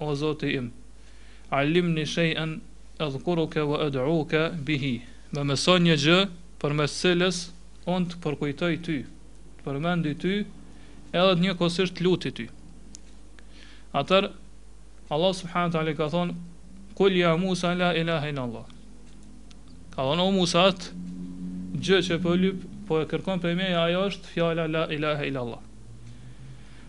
O Zoti im, Allimni shej'en edhkuruke wa ed'uke bihi, Më mëso një gjë përmes të cilës unë të përkujtoj Ty, të përmend Ty edhe njëkohësisht të lus Ty. Atëherë Allahu subhanahu wa taala i ka thënë Kul ya Musa la ilaha illa Allah. Ka thënë o Musa atë gjë që po lyp, po e kërkon prej meje ajo është fjala la ilaha illa Allah.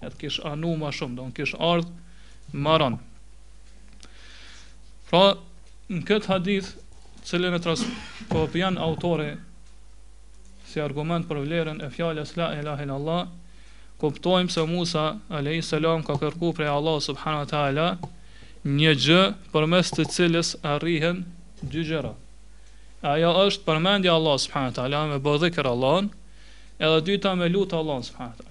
Edhe kish anu ma shumë, domethënë kish ardhë ma ran. Pra, në këtë hadith, të cilin e pra po e bjen autori si argument për vlerën e fjalës la ilaha illallah, kuptojmë se Musa alayhis salam ka kërkuar prej Allah subhanahu wa taala një gjë përmes të cilës arrihen dy gjëra. Ajo është përmendja e Allah subhanahu wa taala me bë dhikër Allahun, edhe e dyta me lut Allah subhanahu wa taala.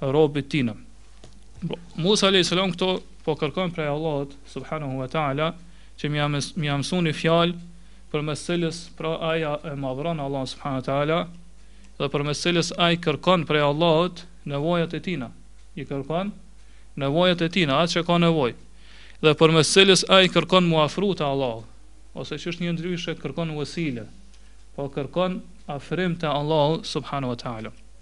robit tina. Pra, Musa a.s. këtu po kërkon prej Allahut, subhanahu wa ta'ala, që me ia mësu një fjalë përmes cilës pra ai e madhëron Allah, subhanahu wa ta'ala, dhe përmes cilës ai kërkon prej Allahut nevojat e tina. I kërkon nevojat e tina, atë që ka nevojë. Dhe përmes cilës ai kërkon mu afru te Allahu, ose që është njejtë ndryshe kërkon vesile, po kërkon afrim te Allahu, subhanahu wa ta'ala.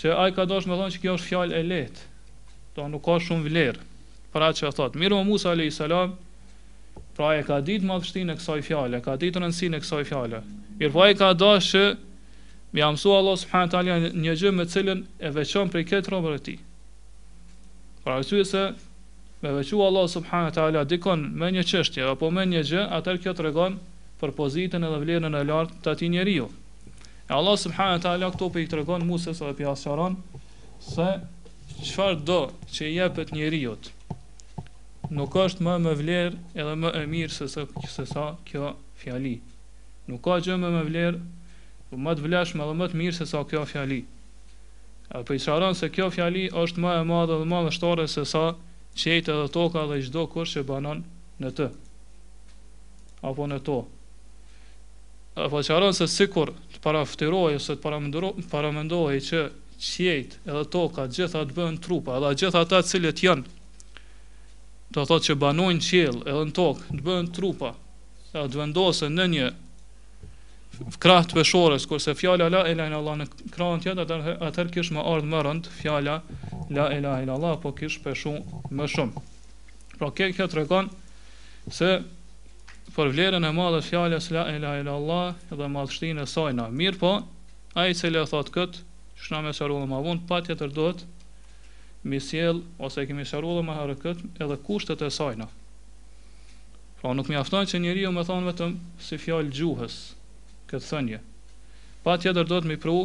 Që ai ka dashur me thonë që kjo është fjalë e lehtë, domethënë nuk ka shumë vlerë për atë që thotë. Mirëpo Musa alayhis salam, pra e ka ditë madhështinë e kësaj fjale, ka ditë rëndësinë e kësaj fjale. Mirëpo ai ka dashur që me ia mësu Allah subhanahu taala një gjë me të cilën e veçon prej këta robër të tij. Për arsye se me veçu Allah subhanahu taala dikon me një çështje apo me një gjë, atëherë kjo tregon për pozitën edhe vlerën e lartë të atij njeriu. E Allahu subhanahu wa taala këtu po i tregon Musës dhe po ia sqaron se çfarë do që i jepet njeriut nuk është më me vlerë edhe më e mirë se sa se sa kjo fjali. Nuk ka gjë më me vlerë, po më të vlefshme dhe më të mirë se sa kjo fjali. Apo i sqaron se kjo fjali është më e madhe dhe më madhështore se sa qiejt dhe toka dhe çdo kush që banon në të. apo në to, apo i sqaron se sikur të parafytyrohej ose të paramendohej që qiejt edhe toka të gjitha të bëhen trupa, edhe gjithë ata të cilët janë, domethënë që banojnë në qiell edhe në tokë, të bëhen trupa, edhe të vendosen në një krah të peshores, kurse fjala la ilaha illallah në krahun tjetër, atëherë atër kish me ardh më rëndë fjala la ilaha illallah, po kish peshu më shumë. Pra kjo kjo tregon se për vlerën e madhe të fjalës la ilaha illa allah dhe madhështinë e sajna. Mirëpo, ai i cili e thot kët, që na me sqaru më vonë, patjetër duhet mi sjell ose kemi sqaru më herë kët edhe kushtet e sajna. Pra nuk mjafton që njeriu me thon vetëm si fjalë gjuhës këtë thënie. Patjetër duhet mi pru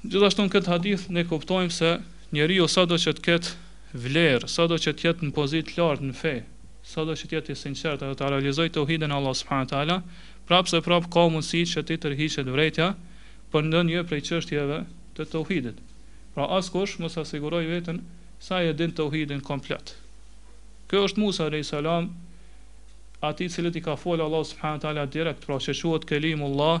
Gjithashtu në këtë hadith ne kuptojmë se njeriu sado që të ketë vlerë, sado që të jetë në pozitë të lartë në fe, sado që të jetë i sinqertë dhe ta realizojë tauhidin e Allahut subhanahu wa taala, prapëseprapë ka mundësi që t'i tërhiqet vërejtja për ndonjë prej çështjeve të tauhidit. Pra askush mos ta sigurojë veten se ai e din tauhidin komplet. Ky është Musa alejhi selam, atij i cilit i ka folë Allahu subhanahu wa taala direkt, pra që quhet Kelimullah,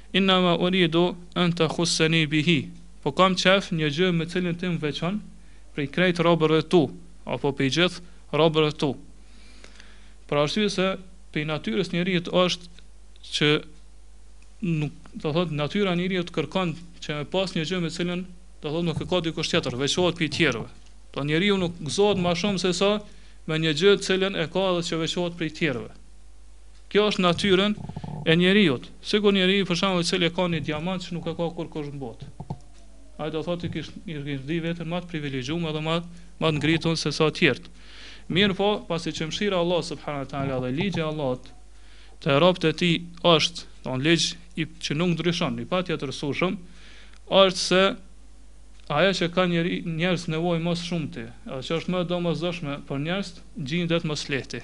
Innama uridu en të khusseni bihi, po kam qef një gjë me cilën ti m'veçon prej krejt robërve tu, apo prej gjith robërve tu. Për arsye se prej natyrës njeriut është që nuk do thot natyra e njeriut kërkon që me pas një gjë me cilën do thot nuk e ka dikush tjetër, veçohet prej tjerëve. Do njeriu nuk gëzohet më shumë se sa me një gjë të cilën e ka dhe që veçohet prej tjerëve. Kjo është natyrën e njeriut. Sikur njeriu për shembull i cili e ka një diamant që nuk e ka kurrkush në botë. Ai do thotë kish e kish di vetën më të privilegjuar dhe më më të ngritun se sa të tjerët. Mirëpo, pasi që mëshira e Allahut subhanahu wa taala dhe ligji i Allahut te robët e tij është, do të ligj i që nuk ndryshon, i patjetërsueshëm, është se ajo që ka njeri, njerëz nevojë më shumti, edhe që është më e domosdoshme për njerëz, gjindet më lehti.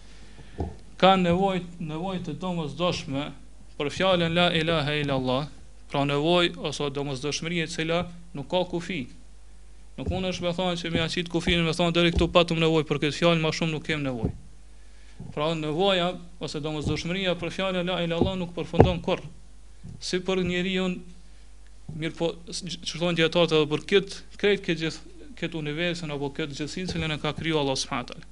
Ka nevojë, nevojë të domosdoshme për fjalën la ilaha illa Allah, pra nevojë ose domosdoshmëri e cila nuk ka kufi. Nuk mundesh me thonë që me ia qit kufin me thonë deri këtu patëm nevojë për këtë fjalë, më shumë nuk kem nevojë. Pra nevoja ose domosdoshmëria për fjalën la ilaha illallah nuk përfundon kurrë. Si për njeriun mirëpo çfarë edhe për këtë krejt këtë gjithë këtë universin apo këtë gjithësinë që e ka kriju Allah subhanahu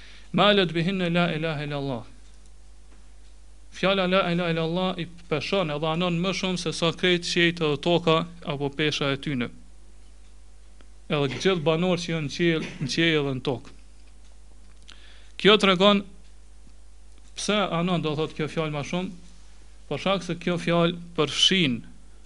Malet bihinne la ilahe illallah. Fjala la ilahe illallah i peshon edhe anon më shumë se sa krejt qiejt edhe toka apo pesha e tyne. Edhe të gjithë banorët që janë në qiell, në qiej edhe në tokë. Kjo tregon pse anon do thotë kjo fjalë më shumë, për shkak se kjo fjalë përfshin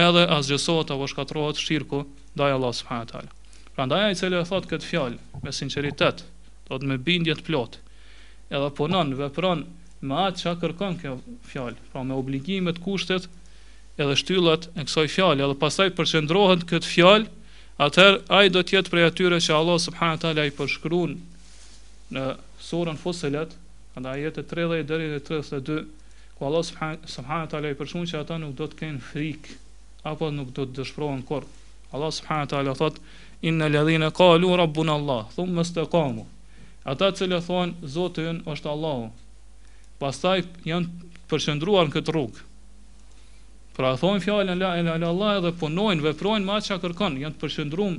Edhe asgjësohet apo shkatërrohet shirku ndaj Allahut subhanahu wa taala. Prandaj ai i cili e thot këtë fjalë me sinqeritet, do të me bindje të plotë, edhe punon, vepron me atë që kërkon kjo fjalë, pra me obligimet, kushtet edhe shtyllat e kësaj fjale, edhe pastaj përqendrohet në këtë fjalë, atëherë ai do të jetë prej atyre që Allah subhanahu taala i përshkruan në surën Fusilet, në ajetet 30 deri në 32, Ku Allahu subhanahu wa ta'ala i përshkruan që ata nuk do të kenë frikë apo nuk do të dëshpërohen kurrë. Allahu subhanahu wa ta'ala thotë: "Innal ladhina qalu rabbuna Allah, thumma istaqamu." Ata të cilët thonë Zoti jonë është Allahu, pastaj janë të përqendruar në këtë rrugë. Pra thonë fjalën la ilaha illallah edhe punojnë, veprojnë me atë çka kërkon, janë të përqendruar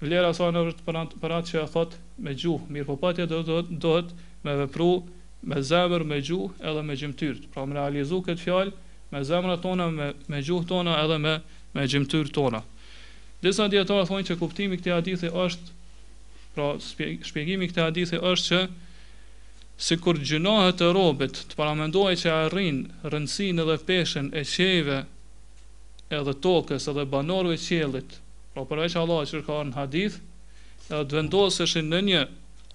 Vlera e saj nuk është për atë që e thotë me gjuhë, mirëpo patjetër duhet me vepru me zemër, me gjuhë edhe me gjymtyrë. Pra me realizu këtë fjalë me zemrat tona, me gjuhë tona edhe me me gjymtyrë tona. Disa dijetarë thonë që kuptimi i këtij hadithi është, pra shpjegimi i këtij hadithi është që sikur gjynahet e robit të paramendohen që e arrin rëndësinë edhe peshën e qiejve, edhe tokës edhe banorëve të qiellit, pra përveç Allahut siç ka ardhur në hadith, edhe të vendoseshin në një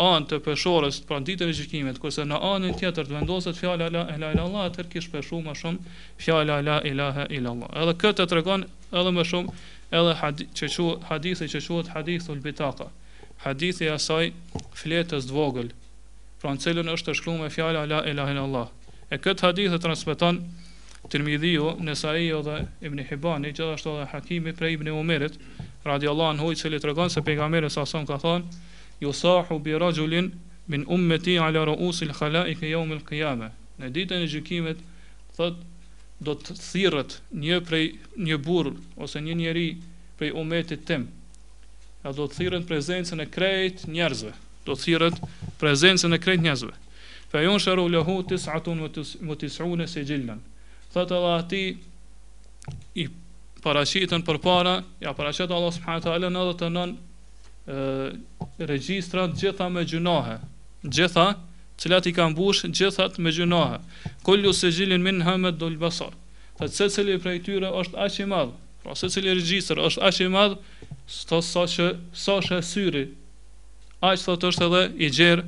anë të peshores, pra në ditën e gjykimit, kurse në anën tjetër të vendoset fjala la ilaha illallah, atëherë kish peshu më shumë fjala la ilaha illallah. Edhe këtë tregon edhe më shumë edhe hadith që quhet hadithi që quhet hadithul bitaka. Hadithi i asaj fletës të vogël, pra në cilën është shkrume fjala la ilaha illallah. E këtë hadith e transmeton Tirmidhiu, Nesaiu dhe Ibn Hibani, gjithashtu edhe Hakimi prej Ibn Umerit, radijallahu anhu, i cili tregon se Pejgamberi alejhi selam ka thënë, Yusahu bi rajulin min ummeti ala ru'usil khalaiki yawmil qiyame, Në ditën e gjykimit, thotë, do të thirret një prej një burrë ose një njeri prej ummetit tim, do të thirret në prezencën e krejt njerëzve, do të thirret në prezencën e krejt njerëzve. Fe yunshëru lehu tis'atun wa tis'une sijillen. Thotë edhe atij i paraqiten përpara, ja paraqet Allahu subhanahu wa taala 99 regjistra të gjitha me gjynahe, gjitha të cilat i ka mbush gjithat me gjynahe. Kullu sijilin minha meddul basar. Thotë secili prej tyre është aq i madh, pra secili regjistër është aq i madh, sa që sa sheh syri, aq thotë është edhe i gjerë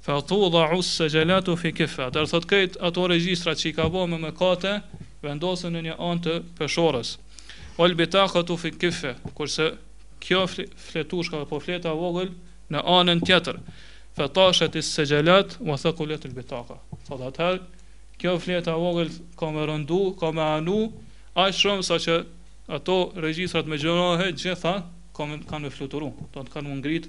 Fa tuda'u s-sejelatu fi kiffe, atëherë thotë krejt ato regjistrat që i ka bërë me mëkate vendosen në një anë të peshores, wal bitaqatu fi kiffe, kurse kjo fletushka apo fleta e vogël në anën tjetër, fa tashat is-sejelat wa thaqulat al-bitaqa, thotë atëherë kjo fleta e vogël ka me rëndu, ka me anu aq shumë sa që ato regjistrat me gjynahe të gjitha kanë me fluturu, do të thotë kanë me u ngrit.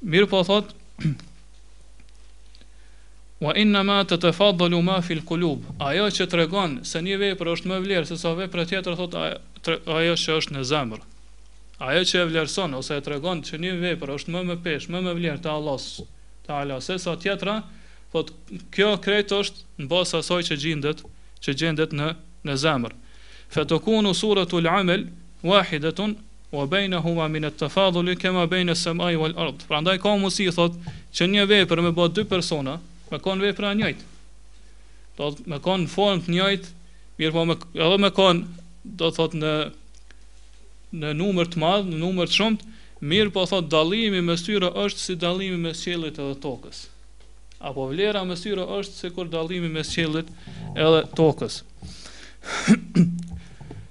Mirëpo thot Wa innama tetefadalu ma fil kulub Ajo që tregon se një vepër është më vlerë sesa vepra tjetër thot Ajo që është në zemër Ajo që e vlerëson ose e tregon që një vepër është më më pesh më më vlerë te Allah te Allah sesa tjetra thot Kjo krejt është në bazë asaj që gjindet që gjendet në, në zemër Fetokunu suretul amel Wahidetun Wa bejnehuma min et-tafadhuli kema bejne es-semai wal-ard. Prandaj ka mundësi thotë që një vepër me bo dy persona, me kon vepra e njëjtë. Do të thotë me kon në formë të njëjtë, mirëpo me, edhe me kon do të thotë në në numër të madh, në numër të shumtë, mirëpo thotë dallimi mes tyre është si dallimi mes qiellit edhe tokës. Apo vlera mes tyre është sikur dallimi mes qiellit edhe tokës.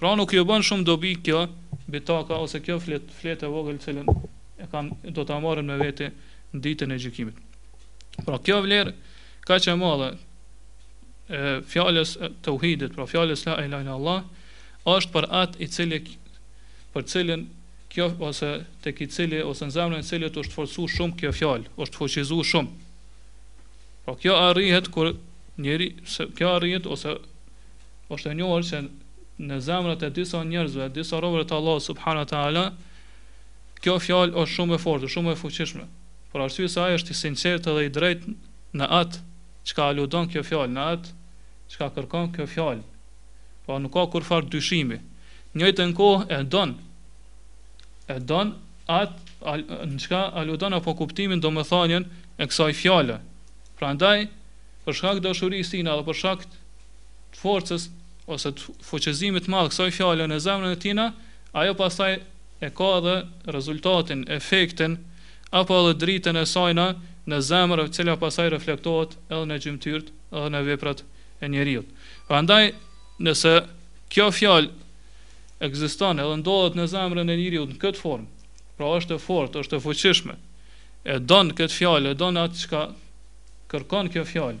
Pra nuk ju bën shumë dobi kjo bitaka ose kjo flet flet e vogël të cilën e kanë do ta marrin me vete në ditën e gjykimit. Pra kjo vlerë kaq e madhe e fjalës teuhidit, pra fjalës la ilaha illa Allah, është për atë i cili për cilin kjo ose tek i cili ose në zemrën e cilit është forcu shumë kjo fjalë, është fuqizu shumë. Pra kjo arrihet kur njeri, se kjo arrihet ose është e njohur se në zemrat e disa njerëzve, disa robëve të Allahut subhanahu wa taala, kjo fjalë është shumë e fortë, shumë e fuqishme. Për arsye se ai është i sinqertë dhe i drejtë në atë çka aludon kjo fjalë, në atë çka kërkon kjo fjalë. Po nuk ka kurfar dyshimi. Njëjtën kohë e don e don atë në çka aludon apo kuptimin domethënien e kësaj fjale. Prandaj për shkak dashurisë së tij apo për shkak të forcës ose të fuqizimit të madh kësaj fjale në zemrën e tina, ajo pastaj e ka edhe rezultatin, efektin, apo edhe dritën e sajna në zemër e cila pastaj reflektohet edhe në gjymtyrët edhe në veprat e njeriut. Prandaj, nëse kjo fjalë ekziston edhe ndodhet në zemrën e njeriut në këtë formë, pra është e fortë, është e fuqishme, e don këtë fjalë, e don atë çka kërkon kjo fjalë,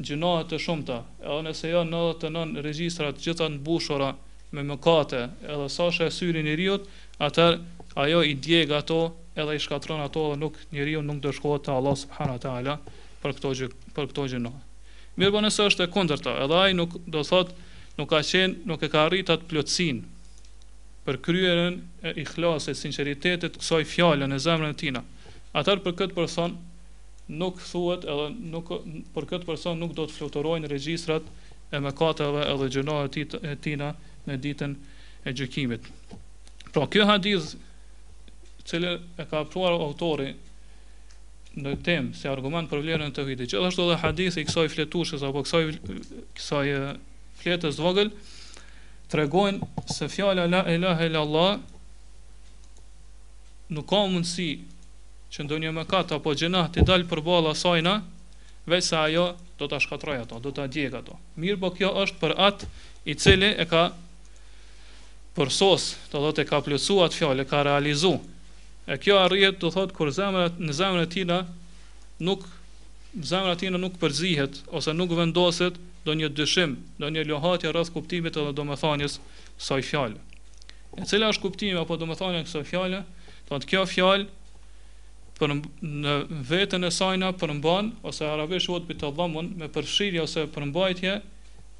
gjynahe të shumta, edhe nëse janë nëntëdhjetë e nëntë regjistra të gjitha të mbushura me mëkate, edhe sa sheh syri i njeriut, atëherë ajo i djeg ato edhe i shkatërron ato dhe nuk, njeriu nuk do të dënohet te Allahu subhanahu wa taala për këto gjy, për këto gjynahe. Mirëpo nëse është e kundërta, edhe ai nuk do thotë nuk ka qenë, nuk e ka arrit atë plotësinë për kryerjen e ihlasit, sinqeritetit të kësaj fjale në zemrën e tina. Atëherë për këtë person Nuk thuhet edhe nuk për këtë person nuk do të fluturojnë regjistrat e mëkateve edhe gjynaheve të tina në ditën e gjykimit. Pra ky hadith të cilin e ka pru autori në temë si argument për vlerën e teuhidit, gjithashtu edhe hadithi i kësaj fletushës apo kësaj kësaj fletës vogël tregojnë se fjala la ilaha illa allah nuk ka mundësi që ndonjë mëkat apo gjynah t'i dalë përballë asajna, veçse ajo do ta shkatërrojë ato, do ta djegë ato. Mirëpo kjo është për atë i cili e ka përsos, do thotë e ka plotësuar atë fjalë, e ka realizu. E kjo arrihet, do thotë, kur zemra në zemrën e tina nuk zemra e tina nuk përzihet ose nuk vendoset ndonjë dyshim, ndonjë luhatje rreth kuptimit edhe domethënies së kësaj fjale. E cila është kuptimi apo domethënia e kësaj fjale? Thotë kjo fjalë për në veten e sajna përmban ose arabisht quhet bit-tedamun me përfshirje ose përmbajtje,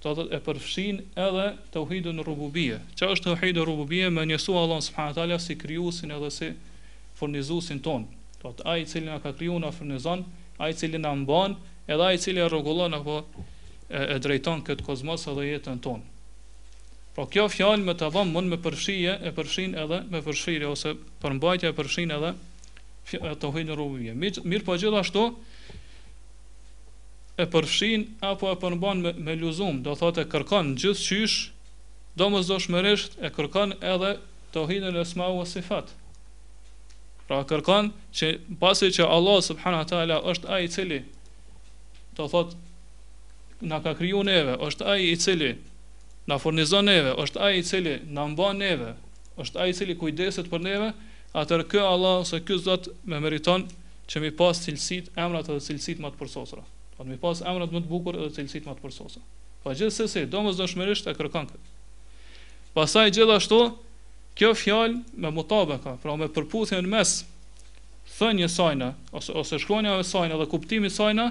do thotë e përfshin edhe teuhidun rububije. Çka është teuhidu rububije? Me njësu Allahun subhanahu wa taala si krijuesin edhe si furnizuesin tonë. Do thotë ai i cili na ka kriju, na furnizon, ai i cili na mban, edhe ai i cili e rregullon apo e, e drejton këtë kozmos edhe jetën tonë. Pra kjo fjalë me tedamun me përfshirje e përfshin edhe me përfshirje ose përmbajtje e përfshin edhe teuhidun rububije. Mirëpo gjithashtu e përfshin apo e përmban me, me luzum, do thot e kërkon gjithqysh, domosdoshmërisht e kërkon edhe teuhidin esma ue sifat. Pra kërkon që pasi që Allah subhanahu wa taala është ai i cili do thot na ka kriju neve, është ai i cili na furnizon neve, është ai i cili na mban neve, është ai i cili kujdeset për neve, atëher ky Allah ose ky Zot me meriton që me i pas cilësitë, emrat edhe cilësitë më të përsosura. Po me i pas emrat më të bukur edhe cilësitë më të përsosura. Po gjithsesi, domosdoshmërisht e kërkon këtë. Pastaj gjithashtu, kjo fjalë me mutabeka, pra me përputhje në mes, thënies sajna, ose, ose shkronjave sajna dhe kuptimit sajna,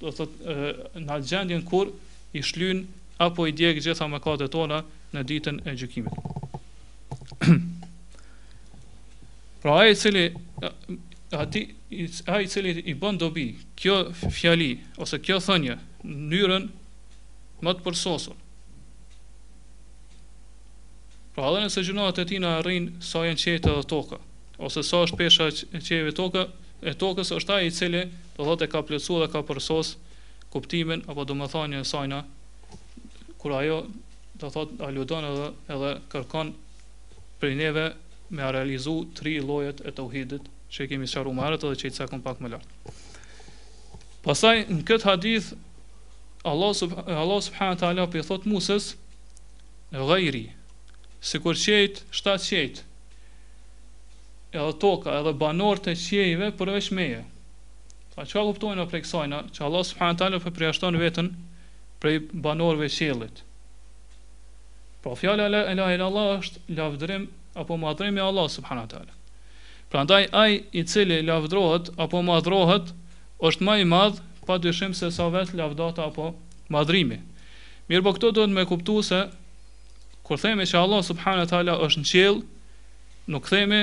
do të thotë në atë gjendjen kur i shlyn apo i djeg gjitha mëkatet tona në ditën e gjykimit. pra ai i cili ai ai i cili i bën dobi kjo fjali ose kjo thënie në mënyrën më të përsosur. Pra edhe nëse gjynahet e tina arrin sa janë qiejt edhe toka, ose sa është pesha e qiejve toka, e tokës është ai i cili Do thotë e ka plotësu dhe ka përsos kuptimin apo domethënien e sajna kur ajo do thotë aludon edhe edhe kërkon prej neve me a realizu tri llojet e tauhidit që i kemi sqaruar më herët edhe që i cekëm pak më lart. Pastaj në këtë hadith Allah sub Allah subhanahu wa taala po i thot Musës ghairi sikur qiejt shtatë qiejt edhe toka edhe banorët e qiejve përveç meje. Pra çka kuptojnë prej kësaj na, që Allah subhanahu wa taala po përjashton veten prej banorëve të qiellit. Pra fjala la ilaha illa Allah është lavdërim apo madhrim i Allah subhanahu wa taala. Prandaj ai i cili lavdërohet apo madhrohet është ma i madh pa dyshim se sa vetë lavdata apo madhrimi. Mirëpo këtu duhet me kuptu se kur themi që Allah subhanahu wa taala është në qiell, nuk themi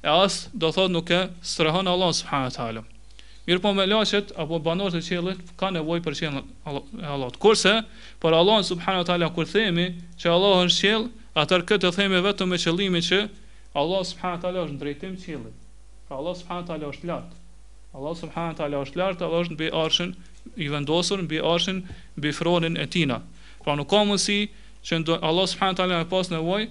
E as, do thotë, nuk e strehon Allahun subhanahu wa taala. Mirëpo melaqet apo banorët e qiellit kanë nevojë për qiellin e Allahun. Kurse për Allahun subhanahu wa taala kur themi që Allahu është qiell, atëherë këtë e themi vetëm me qëllimin që Allahu subhanahu wa taala është në drejtim qiellit. Pra Allahu subhanahu wa taala është lart. Allahu subhanahu wa taala është lart, Allahu është mbi arshin i vendosur, mbi arshin, mbi fronin e tina. Pra nuk ka mundësi që Allahu subhanahu wa taala të pas nevojë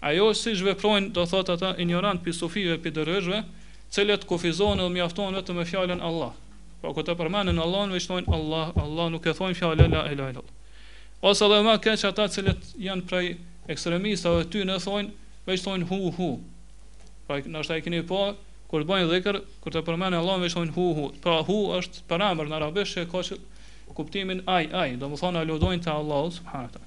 Ajo është siç veprojnë, do thotë ata, injorantë pi sufive, pi dervishëve, të cilët kufizohen dhe mjaftohen vetëm me fjalën Allah. Pra kur të përmendin Allahun veç thonë Allah, Allah, nuk e thonë fjalën la ilahe illallah. Ose edhe ma keq ata të cilët janë prej ekstremistëve të tyne thonë veç thonë hu hu. Pra ndoshta e keni pa kur bëjnë dhikr, kur të përmendin Allahun veç thonë hu hu. Pra hu është përemër në arabisht që ka kuptimin ai ai, domethënë aludojnë te Allahu subhanahu wa taala.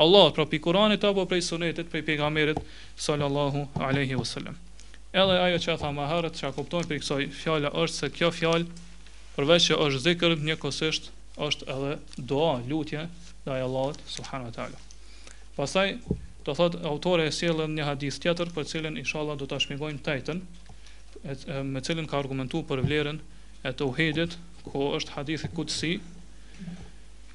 Allahut, pra prej Kuranit apo prej Sunetit, prej Pejgamberit sallallahu alejhi ve sellem. Edhe ajo që tha më herët, që kuptojmë prej kësaj fjale është se kjo fjalë përveç që është zikr, njëkohësisht është edhe dua, lutje ndaj Allahut subhanahu wa taala. Pastaj do thot autori e sjell një hadith tjetër për të cilin inshallah do ta shpjegojmë tashti me të cilin ka argumentuar për vlerën e tauhidit ku është hadithi kutsi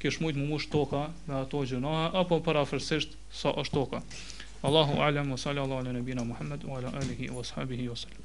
Kish mujt mu mush toka me ato gjunahe apo përafërsisht sa është toka. Allahu alem wa sallallahu ala nabina Muhammed wa ala alihi wa ashabihi wa sallam.